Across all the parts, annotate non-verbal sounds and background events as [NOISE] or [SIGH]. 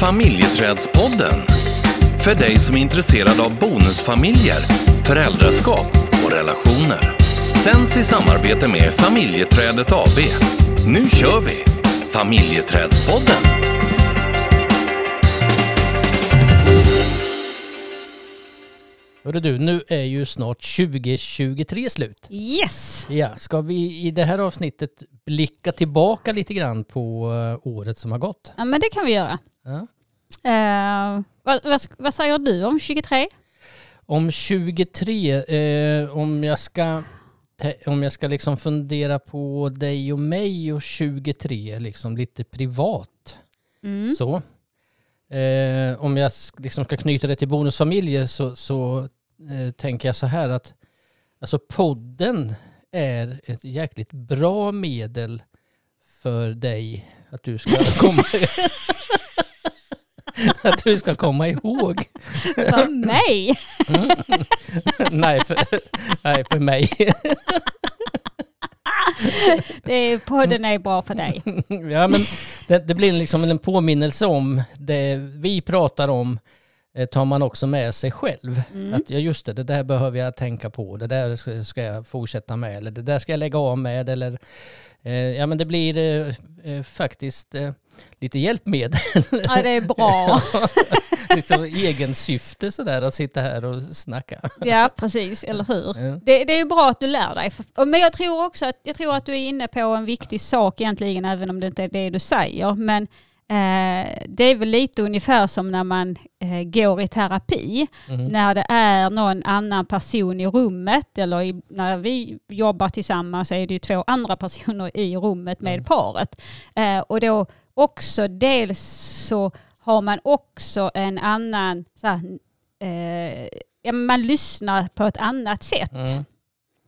Familjeträdspodden. För dig som är intresserad av bonusfamiljer, föräldraskap och relationer. Sänds i samarbete med Familjeträdet AB. Nu kör vi! Familjeträdspodden. Hörru du, nu är ju snart 2023 slut. Yes! Ja, ska vi i det här avsnittet blicka tillbaka lite grann på eh, året som har gått? Ja men det kan vi göra. Ja. Eh, vad, vad, vad säger du om 23? Om 23, eh, om jag ska, om jag ska liksom fundera på dig och mig och 23, liksom lite privat. Mm. Så. Eh, om jag liksom ska knyta det till bonusfamiljer så, så eh, tänker jag så här att alltså podden är ett jäkligt bra medel för dig att du ska [LAUGHS] komma, att du ska komma ihåg. För mig? nej, för, nej, för mig. Det är, podden är bra för dig. ja, men det, det blir liksom en påminnelse om det vi pratar om tar man också med sig själv. Mm. Att ja, just det, det där behöver jag tänka på, det där ska- jag fortsätta med, eller det där ska jag lägga av med, eller eh, ja men det blir eh, eh, faktiskt eh, lite hjälpmedel. Ja det är bra. [LAUGHS] liksom egen syfte sådär att sitta här och snacka. Ja precis, eller hur? Ja. Det, det är bra att du lär dig. Men jag tror också att, jag tror att du är inne på en viktig sak egentligen, även om det inte är det du säger. Men eh, det är väl lite ungefär som när man eh, går i terapi. Mm. När det är någon annan person i rummet eller i, när vi jobbar tillsammans så är det ju två andra personer i rummet med Mm. paret. Eh, och då också dels så har man också en annan, så här, eh, man lyssnar på ett annat sätt. Mm.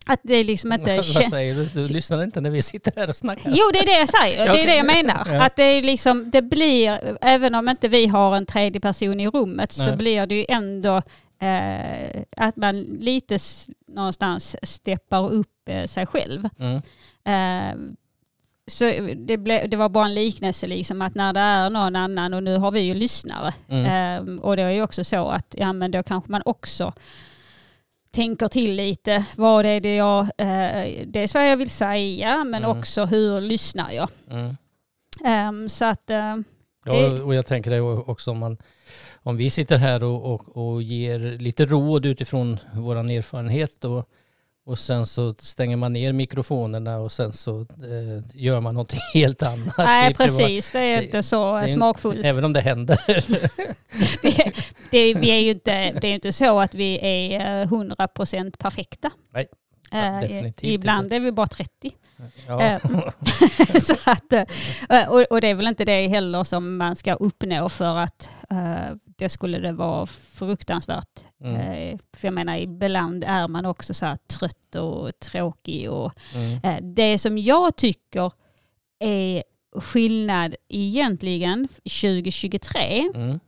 Att det liksom inte... [LAUGHS] Vad säger du? Du lyssnar inte när vi sitter här och snackar? Jo, det är det jag säger. Det är det jag menar. Ja. Att det är liksom, det blir, även om inte vi har en tredje person i rummet så Nej. blir det ju ändå eh, att man lite någonstans steppar upp eh, sig själv. Mm. Eh, så det, ble, det var bara en liknelse liksom att när det är någon annan och nu har vi ju lyssnare Mm. eh, och det är ju också så att ja men då kanske man också tänker till lite. Vad är det jag, eh, det är vad jag vill säga men Mm. också hur lyssnar jag. Mm. Ehm, så att eh, Ja, och jag tänker det också om, man, om vi sitter här och, och, och ger lite råd utifrån vår erfarenhet och, och sen så stänger man ner mikrofonerna och sen så eh, gör man någonting [LAUGHS] helt annat. nej precis, det är inte så är- smakfullt. Även om det händer. [LAUGHS] det, det, vi är ju inte, det är inte så att vi är eh, 100% perfekta. Nej, Eh, definitivt ibland inte. är vi bara 30. Ja. Eh, [LAUGHS] så att, eh, och, och det är väl inte det heller som man ska uppnå för att eh, det skulle det vara fruktansvärt. Mm. Eh, för jag menar ibland är man också så här trött och tråkig. Och, Mm. eh, det som jag tycker är skillnad egentligen 2023 Mm.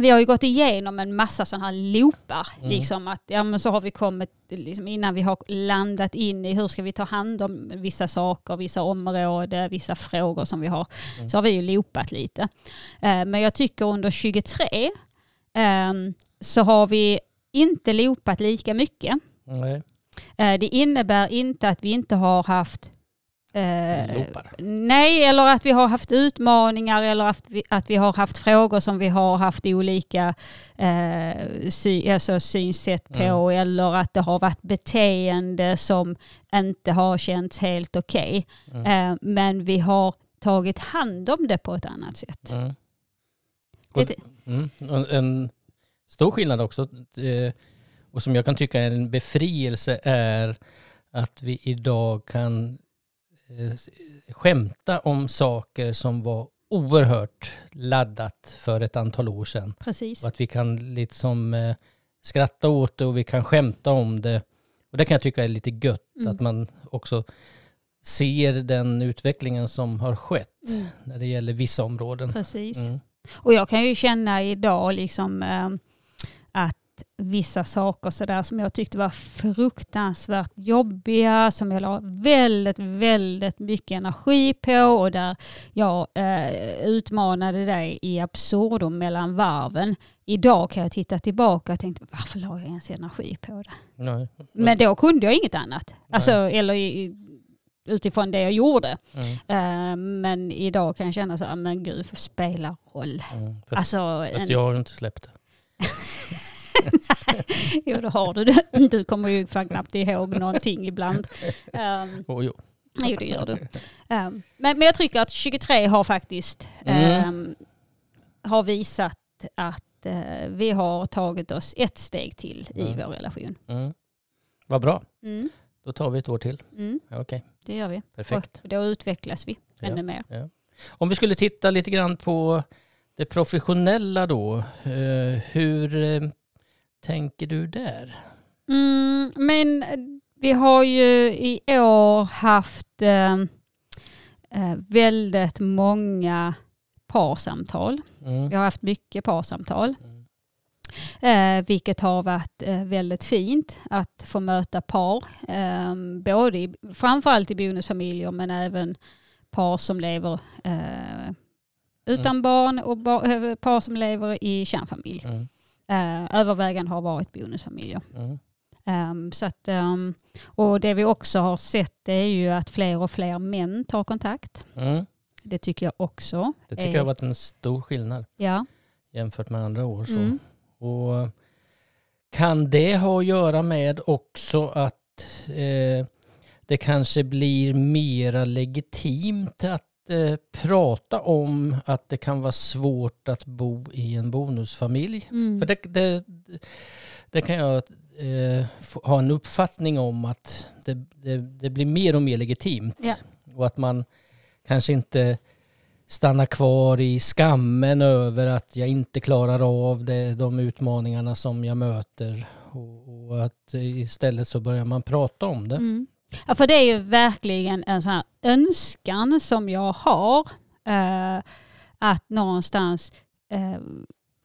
Vi har ju gått igenom en massa sådana här loopar. Mm. Liksom att, ja, men så har vi kommit, liksom innan vi har landat in i hur ska vi ta hand om vissa saker, vissa områden, vissa frågor som vi har. Mm. Så har vi ju loopat lite. Eh, men jag tycker under 23 ehm, så har vi inte loopat lika mycket. Nej. Eh, det innebär inte att vi inte har haft eh. Nej, eller att vi har haft utmaningar eller att vi, att vi har haft frågor som vi har haft olika eh, sy, alltså synsätt på Mm. eller att det har varit beteende som inte har känts helt okej. Mm. Eh, men vi har tagit hand om det på ett annat sätt. Mm. Och, Det- mm. En stor skillnad också, eh, och som jag kan tycka är en befrielse, är att vi idag kan skämta om saker som var oerhört laddat för ett antal år sedan. Precis. Och att vi kan liksom eh, skratta åt det och vi kan skämta om det. Och det kan jag tycka är lite gött, Mm. att man också ser den utvecklingen som har skett Mm. när det gäller vissa områden. Precis. Mm. Och jag kan ju känna idag liksom eh, vissa saker så där som jag tyckte var fruktansvärt jobbiga, som jag la väldigt, väldigt mycket energi på och där jag eh, utmanade dig i absurdum mellan varven. Idag kan jag titta tillbaka och tänka varför la jag ens energi på det? Nej. Men då kunde jag inget annat. Alltså, eller i, utifrån det jag gjorde. Mm. Eh, men idag kan jag känna så här, men gud, spelar roll. Mm. Fast, Alltså, fast en, jag har inte släppt det. [LAUGHS] [LAUGHS] jo det har du. Du kommer ju fan knappt ihåg någonting ibland. Um, Oh, jo. jo det gör du. Um, men, men jag tycker att 23 har faktiskt Mm. um, har visat att uh, vi har tagit oss ett steg till i Mm. vår relation. Mm. Vad bra. Mm, Då tar vi ett år till. mm, Ja, Okej, det gör vi. perfekt. Och då utvecklas vi Ja. ännu mer. Om vi skulle titta lite grann på det professionella då. Eh, hur eh, tänker du där? Mm, men vi har ju i år haft eh, eh, väldigt många parsamtal. Mm. Vi har haft mycket parsamtal, Mm. eh, vilket har varit eh, väldigt fint att få möta par. Eh, både i, framförallt i bonusfamiljer men även par som lever eh, utan barn och ba, eh, par som lever i kärnfamilj. Eh, övervägande har varit bonusfamiljer. Mm. Um, så att, um, och det vi också har sett är ju att fler och fler män tar kontakt. Mm. Det tycker jag också. Det tycker är- jag har varit en stor skillnad Ja. jämfört med andra år. Så. Mm. Och kan det ha att göra med också att eh, det kanske blir mera legitimt att eh, prata om att det kan vara svårt att bo i en bonusfamilj? Mm. För det, det, det kan jag eh, ha en uppfattning om att det, det, det blir mer och mer legitimt. Ja. Och att man kanske inte stannar kvar i skammen över att jag inte klarar av det, de utmaningarna som jag möter. Och, och att istället så börjar man prata om det. Mm. Ja, för det är ju verkligen en sån här önskan som jag har. Eh, att någonstans eh,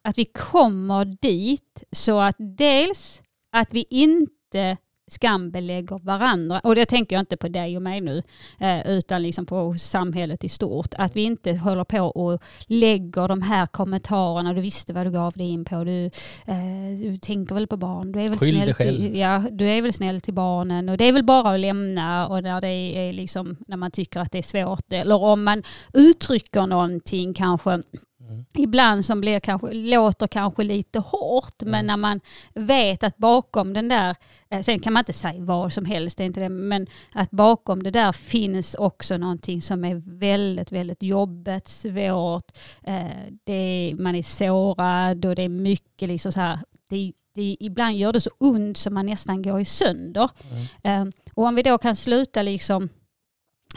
att vi kommer dit så att dels att vi inte skambelägger varandra. Och det tänker jag inte på dig och mig nu, eh, utan liksom på samhället i stort. Att vi inte håller på och lägger de här kommentarerna. Du visste vad du gav dig in på. Du, eh, du tänker väl på barn. Du är väl Skyll snäll till, ja, du är väl snäll till barnen och det är väl bara att lämna och när det är liksom när man tycker att det är svårt eller om man uttrycker någonting kanske Mm. ibland som blir kanske, låter kanske lite hårt Mm. men när man vet att bakom den där, eh, sen kan man inte säga vad som helst, det är inte det, men att bakom det där finns också någonting som är väldigt, väldigt jobbigt, svårt, eh, det är, man är sårad och det är mycket liksom så här, det, det, ibland gör det så ont som man nästan går i sönder. Mm. Eh, och om vi då kan sluta liksom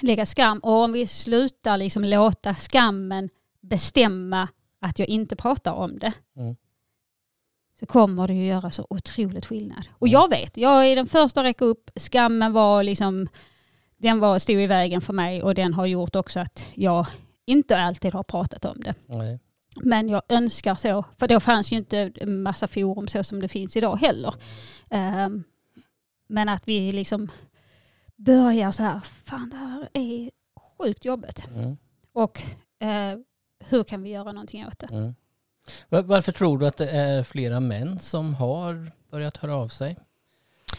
lägga skam och om vi slutar liksom låta skammen bestämma att jag inte pratar om det Mm. så kommer det ju göra så otroligt skillnad. Och jag vet, jag är den första att räcka upp. Skammen var liksom, den var, stod i vägen för mig och den har gjort också att jag inte alltid har pratat om det. Nej. Men jag önskar så, för då fanns ju inte en massa forum så som det finns idag heller. Ehm, men att vi liksom börjar så här, fan det här är sjukt jobbigt. Mm. Och eh, hur kan vi göra någonting åt det? Mm. Var- Varför tror du att det är flera män som har börjat höra av sig?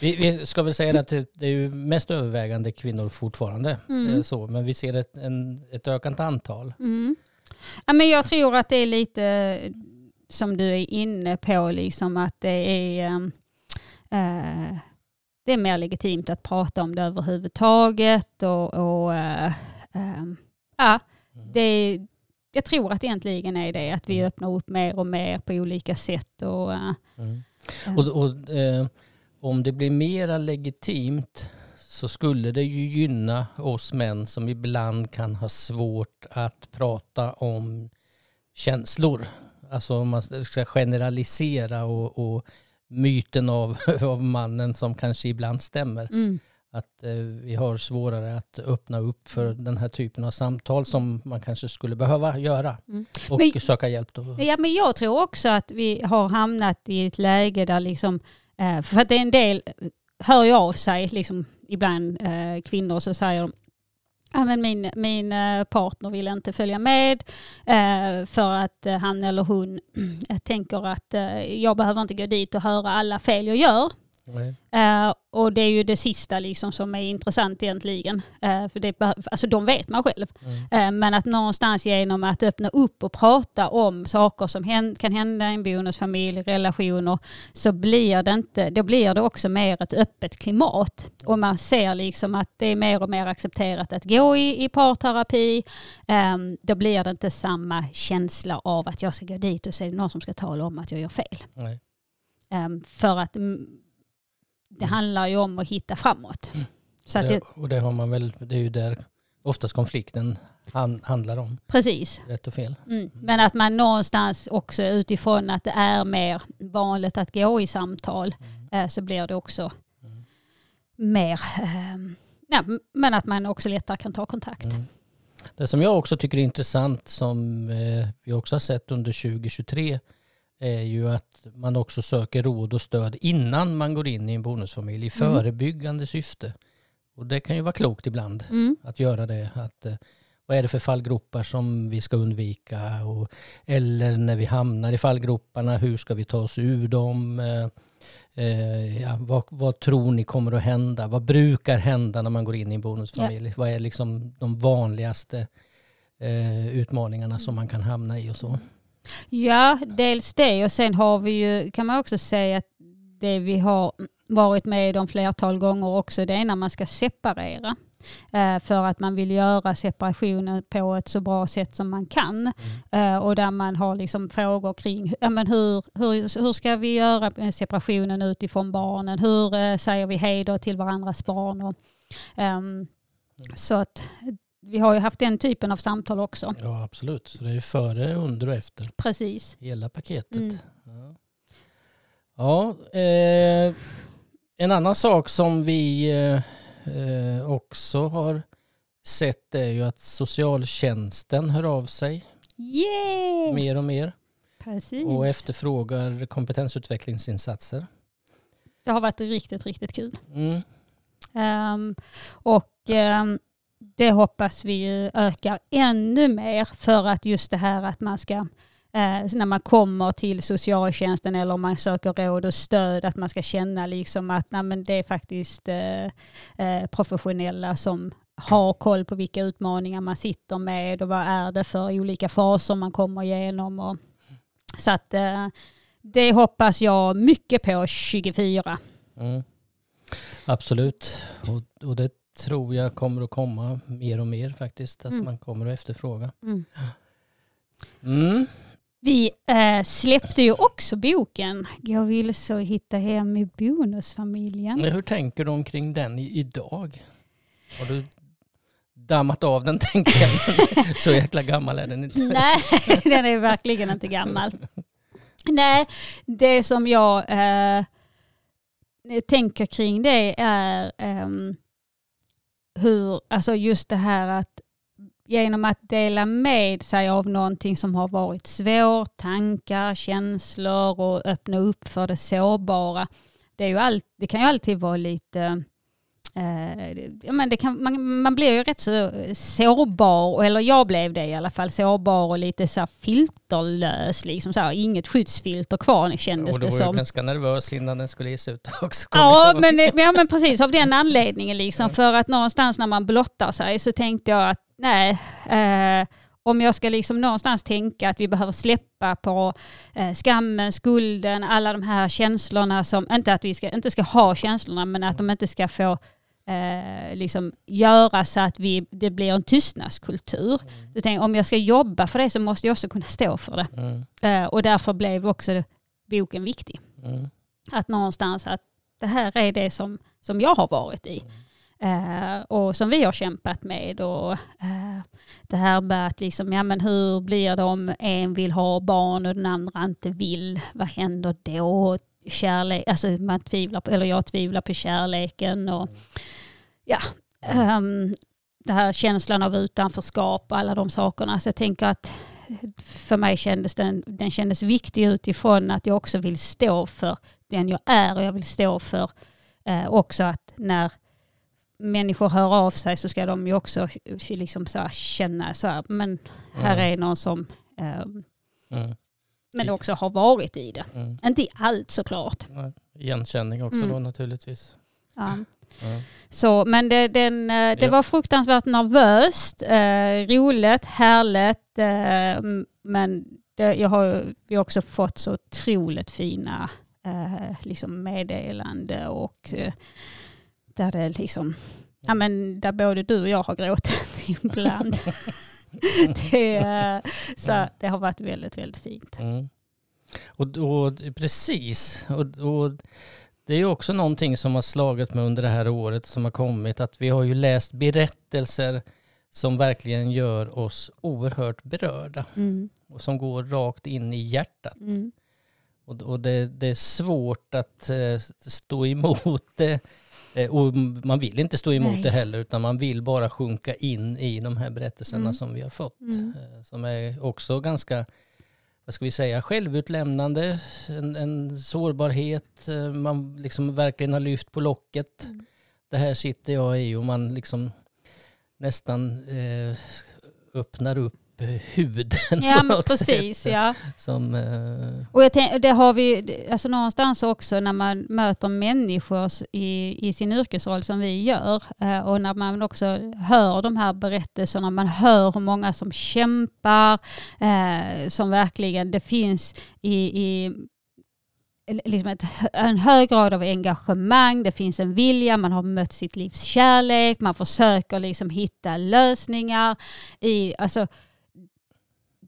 Vi, vi ska väl säga att det, det är ju mest övervägande kvinnor fortfarande. Mm. eh, Så, men vi ser ett, en, ett ökande antal. Mm. Ja, men jag tror att det är lite som du är inne på, liksom att det är, eh, det är mer legitimt att prata om det överhuvudtaget. Och, och, eh, ehm, ja, Mm. det, jag tror att egentligen är det, att vi öppnar upp mer och mer på olika sätt. Och, eh, Mm. Och, och eh, om det blir mera legitimt så skulle det ju gynna oss män som ibland kan ha svårt att prata om känslor. Alltså om man ska generalisera och, och myten av, [LAUGHS] av mannen som kanske ibland stämmer. mm, att eh, vi har svårare att öppna upp för den här typen av samtal som man kanske skulle behöva göra Mm. och Men- söka hjälp. Då. Ja, men jag tror också att vi har hamnat i ett läge där liksom, eh, för att det är en del, hör ju av sig liksom ibland eh, kvinnor så säger de Ja, men min, min partner vill inte följa med för att han eller hon [CLEARS THROAT] tänker att jag behöver inte gå dit och höra alla fel jag gör. Eh, och det är ju det sista liksom som är intressant egentligen. Eh, för det, alltså de vet man själv. Mm. Eh, Men att någonstans genom att öppna upp och prata om saker som kan hända i en bonusfamilj, relationer, så blir det inte, då blir det också mer ett öppet klimat. Och man ser liksom att det är mer och mer accepterat att gå i, i parterapi. Eh, Då blir det inte samma känsla av att jag ska gå dit och så är det någon som ska tala om att jag gör fel. Eh, För att mm, det handlar ju om att hitta framåt. Så att det, och det har man väl, det är ju där oftast konflikten han, handlar om, precis. rätt och fel. Mm. Men att man någonstans också utifrån att det är mer vanligt att gå i samtal eh, så blir det också Mm. mer, eh, ja, men att man också lättare kan ta kontakt. Mm. Det som jag också tycker är intressant som eh, vi också har sett under 2023 är ju att man också söker råd och stöd innan man går in i en bonusfamilj i Mm. förebyggande syfte. Och det kan ju vara klokt ibland Mm. att göra det. Att, eh, vad är det för fallgropar som vi ska undvika? Och, eller när vi hamnar i fallgroparna, hur ska vi ta oss ur dem? Eh, eh, ja, vad, vad tror ni kommer att hända? Vad brukar hända när man går in i en bonusfamilj? Vad är liksom de vanligaste eh, utmaningarna som man kan hamna i och så? Ja, dels det och sen har vi ju, kan man också säga att det vi har varit med om flertal gånger också, det är när man ska separera. Eh, för att man vill göra separationen på ett så bra sätt som man kan. Eh, och där man har liksom frågor kring ja, men hur, hur, hur ska vi göra eh, separationen utifrån barnen? Hur säger vi hej då till varandras barn? Och, ehm, så att vi har ju haft den typen av samtal också. Ja, absolut. Så det är före, under och efter. Precis. Hela paketet. Mm. Ja, ja eh, en annan sak som vi eh, också har sett är ju att socialtjänsten hör av sig Yay! mer och mer Precis. och efterfrågar kompetensutvecklingsinsatser. Det har varit riktigt, riktigt kul. Mm. Ehm, och ehm, det hoppas vi ju ökar ännu mer för att just det här att man ska eh, när man kommer till socialtjänsten eller om man söker råd och stöd att man ska känna liksom att nej, men det är faktiskt eh, eh, professionella som har koll på vilka utmaningar man sitter med och vad är det för olika faser man kommer igenom. Och, så att eh, det hoppas jag mycket på 24. Mm. Absolut. Och, och det tror jag kommer att komma mer och mer faktiskt. Att Mm. man kommer att efterfråga. Mm. Mm. Vi eh, släppte ju också boken Gå vilse och hitta hem i bonusfamiljen. Men hur tänker du omkring den i, idag? Har du dammat av den [LAUGHS] tänker jag? Så jäkla gammal är den inte. [LAUGHS] Nej, den är verkligen inte gammal. Nej, det som jag eh, tänker kring det är ehm, hur, alltså just det här att genom att dela med sig av någonting som har varit svårt, tankar, känslor och öppna upp för det sårbara. Det, är ju all, det kan ju alltid vara lite Eh, ja, men det kan, man, man blir ju rätt så sårbar, eller jag blev det i alla fall, sårbar och lite så här filterlös. Liksom så här, inget skyddsfilter kvar kändes Och du det var ju som. ganska nervös innan den skulle ges ut också. Ja men, ja men precis av den anledningen liksom. För att någonstans när man blottar sig så tänkte jag att nej, eh, om jag ska liksom någonstans tänka att vi behöver släppa på eh, skammen, skulden, alla de här känslorna som, inte att vi ska, inte ska ha känslorna men att de inte ska få eh, liksom göra så att vi, det blir en tystnadskultur. Så tänk, om jag ska jobba för det så måste jag också kunna stå för det. Mm, Eh, och därför blev också boken viktig mm, att någonstans att det här är det som, som jag har varit i. Eh, och som vi har kämpat med. Och, eh, det här med att liksom, ja, men hur blir det om en vill ha barn och den andra inte vill? Vad händer då? Kärlek, alltså man tvivlar på, eller jag tvivlar på kärleken. Och, ja, um, det här känslan av utanförskap och alla de sakerna. Så jag tänker att för mig kändes den, den kändes viktig utifrån att jag också vill stå för den jag är och jag vill stå för eh, också att när människor hör av sig så ska de ju också liksom så känna så här, men här är någon som eh, mm. Men också har varit i det. Mm. Inte i allt såklart. Igenkänning också mm. då naturligtvis. Ja. Så, men det, den, eh, det var fruktansvärt nervöst, eh, roligt, härligt. Eh, men det, jag har ju också fått så otroligt fina eh, liksom meddelande och eh, där det liksom, ja men där både du och jag har gråtit [LAUGHS] ibland. [LAUGHS] [LAUGHS] det, eh, så det har varit väldigt, väldigt fint. Mm. Och, och, precis, och, och det är ju också någonting som har slagit mig under det här året som har kommit, att vi har ju läst berättelser som verkligen gör oss oerhört berörda mm. och som går rakt in i hjärtat. Mm. Och, och det, det, är svårt att uh, stå emot det. Uh, och man vill inte stå emot Nej. det heller utan man vill bara sjunka in i de här berättelserna mm. som vi har fått. Uh, som är också ganska vad ska vi säga, självutlämnande, en, en sårbarhet, eh, man liksom verkligen har lyft på locket. Mm. Det här sitter jag i och man liksom nästan eh, öppnar upp huden. Ja, [LAUGHS] men precis. Sätt. Ja. Som, uh... Och jag tänk, det har vi alltså någonstans också när man möter människor i, i sin yrkesroll som vi gör uh, och när man också hör de här berättelserna, man hör hur många som kämpar, uh, som verkligen, det finns i, i liksom ett, en hög grad av engagemang, det finns en vilja, man har mött sitt livs kärlek, man försöker liksom hitta lösningar. I, alltså,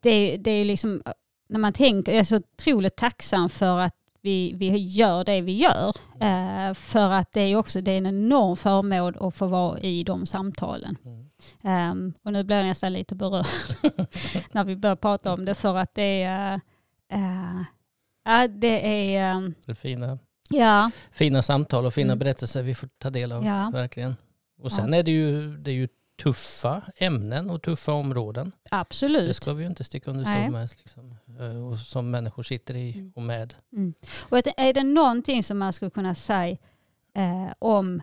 det, det är liksom, när man tänker, jag är så otroligt tacksam för att vi, vi gör det vi gör. Uh, för att det är också det är en enorm förmån att få vara i de samtalen. Mm. Um, och nu blir jag nästan lite berörd [LAUGHS] när vi börjar prata om det för att det är, uh, uh, det är... Um, det är fina, ja. fina samtal och fina mm. berättelser vi får ta del av, ja. verkligen. Och sen ja. är det ju, det är ju tuffa ämnen och tuffa områden. Absolut. Det ska vi ju inte sticka under stol med. Liksom, eh, och som människor sitter i mm. och med. Mm. Och är det någonting som man skulle kunna säga eh, om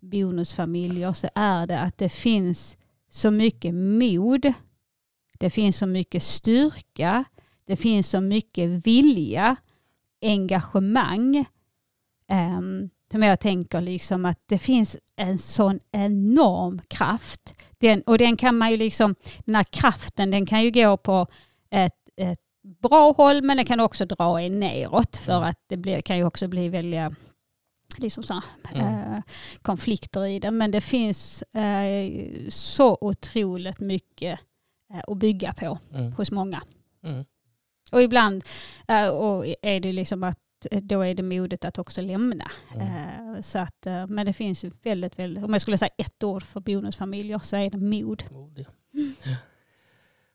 bonusfamiljer så är det att det finns så mycket mod. Det finns så mycket styrka. Det finns så mycket vilja, engagemang. Um, som jag tänker liksom att det finns en sån enorm kraft. Den, och den kan man ju liksom, den här kraften den kan ju gå på ett, ett bra håll men den kan också dra en neråt för mm. att det blir, kan ju också bli väldigt liksom så, mm. eh, konflikter i det. Men det finns eh, så otroligt mycket eh, att bygga på mm. hos många. Mm. Och ibland eh, och är det liksom att då är det modet att också lämna. Mm. Uh, så att, uh, men det finns väldigt, väldigt, om jag skulle säga ett ord för bonusfamiljer så är det mod. mod ja. mm.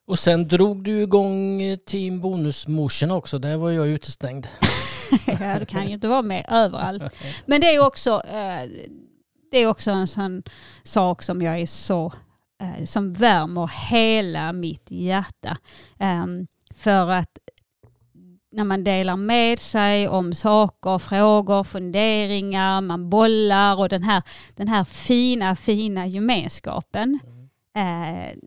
Och sen drog du igång Team Bonusmorsorna också, där var jag utestängd. [LAUGHS] ja, du kan ju inte vara med överallt. Men det är också, det är också en sån sak som jag är så, som värmer hela mitt hjärta. Um, för att när man delar med sig om saker, frågor, funderingar, man bollar och den här, den här fina, fina gemenskapen eh,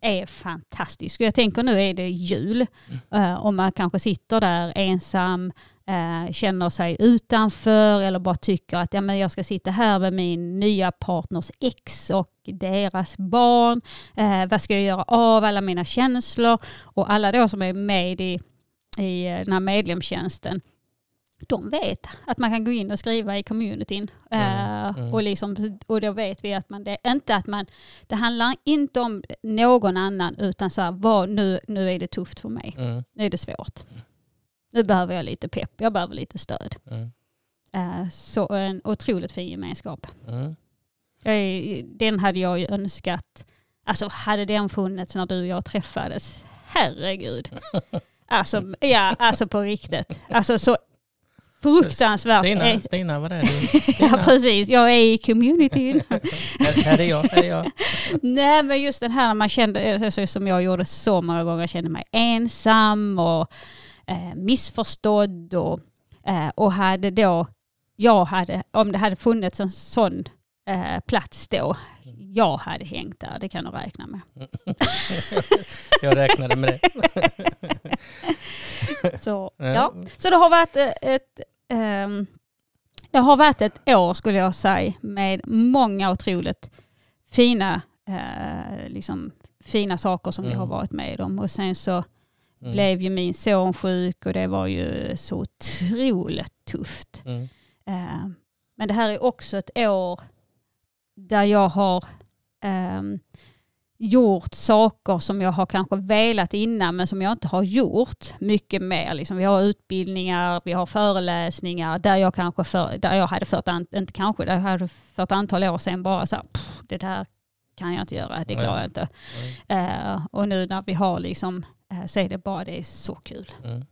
är fantastisk. Jag tänker nu är det jul mm. eh, och man kanske sitter där ensam, eh, känner sig utanför eller bara tycker att ja, men jag ska sitta här med min nya partners ex och deras barn. Vad ska jag göra av alla mina känslor? Och alla då som är med i i eh, den här medlemstjänsten, de vet att man kan gå in och skriva i communityn. Mm, uh, mm. Och, liksom, och då vet vi att man, det, inte att man, det handlar inte om någon annan utan så här, vad, nu, nu är det tufft för mig. Mm. Nu är det svårt. Nu behöver jag lite pepp, jag behöver lite stöd. Uh, så en otroligt fin gemenskap. Mm. Den hade jag ju önskat, alltså hade den funnits när du och jag träffades, herregud. [LAUGHS] Alltså, ja, alltså på riktigt. Alltså så fruktansvärt. Stina, Stina, vad är det? [LAUGHS] Ja Stina. precis, jag är i communityn. [LAUGHS] här är jag, här är jag. Nej men just den här när man kände, alltså, som jag gjorde så många gånger, jag kände mig ensam och eh, missförstådd och, eh, och hade då, jag hade, om det hade funnits en sån eh, plats då, jag hade hängt där, det kan du räkna med. [LAUGHS] Jag räknade med det. [LAUGHS] Så, Ja. så det har varit eh, ett, ehm, det har varit ett år skulle jag säga med många otroligt fina, eh, liksom, fina saker som vi Mm. har varit med om. Och sen så Mm. blev ju min son sjuk och det var ju så otroligt tufft. Mm. Eh, men det här är också ett år där jag har ehm, gjort saker som jag har kanske velat innan men som jag inte har gjort mycket mer. Liksom, vi har utbildningar, vi har föreläsningar där jag kanske för, där jag hade fört, an, inte kanske, där jag hade för ett antal år sedan bara så här, "Pff, det där kan jag inte göra, det klarar Nej. jag inte. Eh, och nu när vi har liksom, eh, så är det bara, det är så kul. Mm.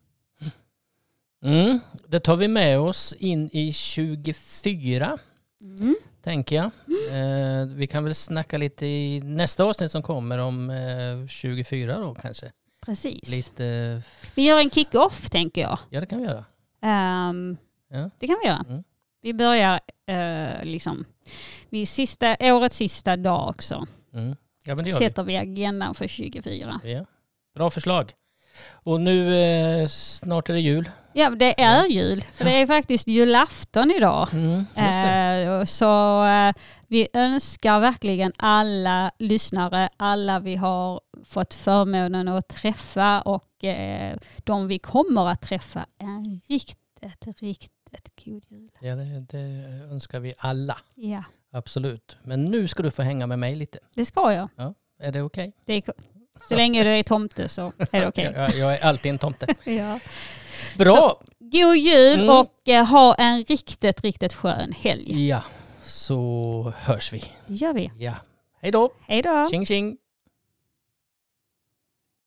Mm. Det tar vi med oss in i 24, Mm. Tänker jag. Eh, vi kan väl snacka lite i nästa avsnitt som kommer om eh, 24 då kanske. Precis. Lite, Vi gör en kick-off tänker jag. ja det kan vi göra. Ehm, Ja. Det kan vi göra. Mm. Vi börjar eh, liksom vid sista, årets sista dag också. Mm. Ja gör vi. Sätter vi agendan för 24. Ja. Bra förslag. Och nu eh, snart är det jul. Ja, det är jul. För det är faktiskt julafton idag. Mm. Eh, så eh, vi önskar verkligen alla lyssnare, alla vi har fått förmånen att träffa och eh, de vi kommer att träffa en riktigt, riktigt god jul. Ja, det, det önskar vi alla. Ja, Absolut. Men nu ska du få hänga med mig lite. det ska jag. Är det okej? Det är, så länge du är tomte så är det okej. Jag, jag är alltid en tomte. [LAUGHS] Ja. Bra! God jul Mm. och eh, ha en riktigt, riktigt skön helg. Ja, så hörs vi. Gör vi. Ja. Hej då! Hej då! Tjing tjing!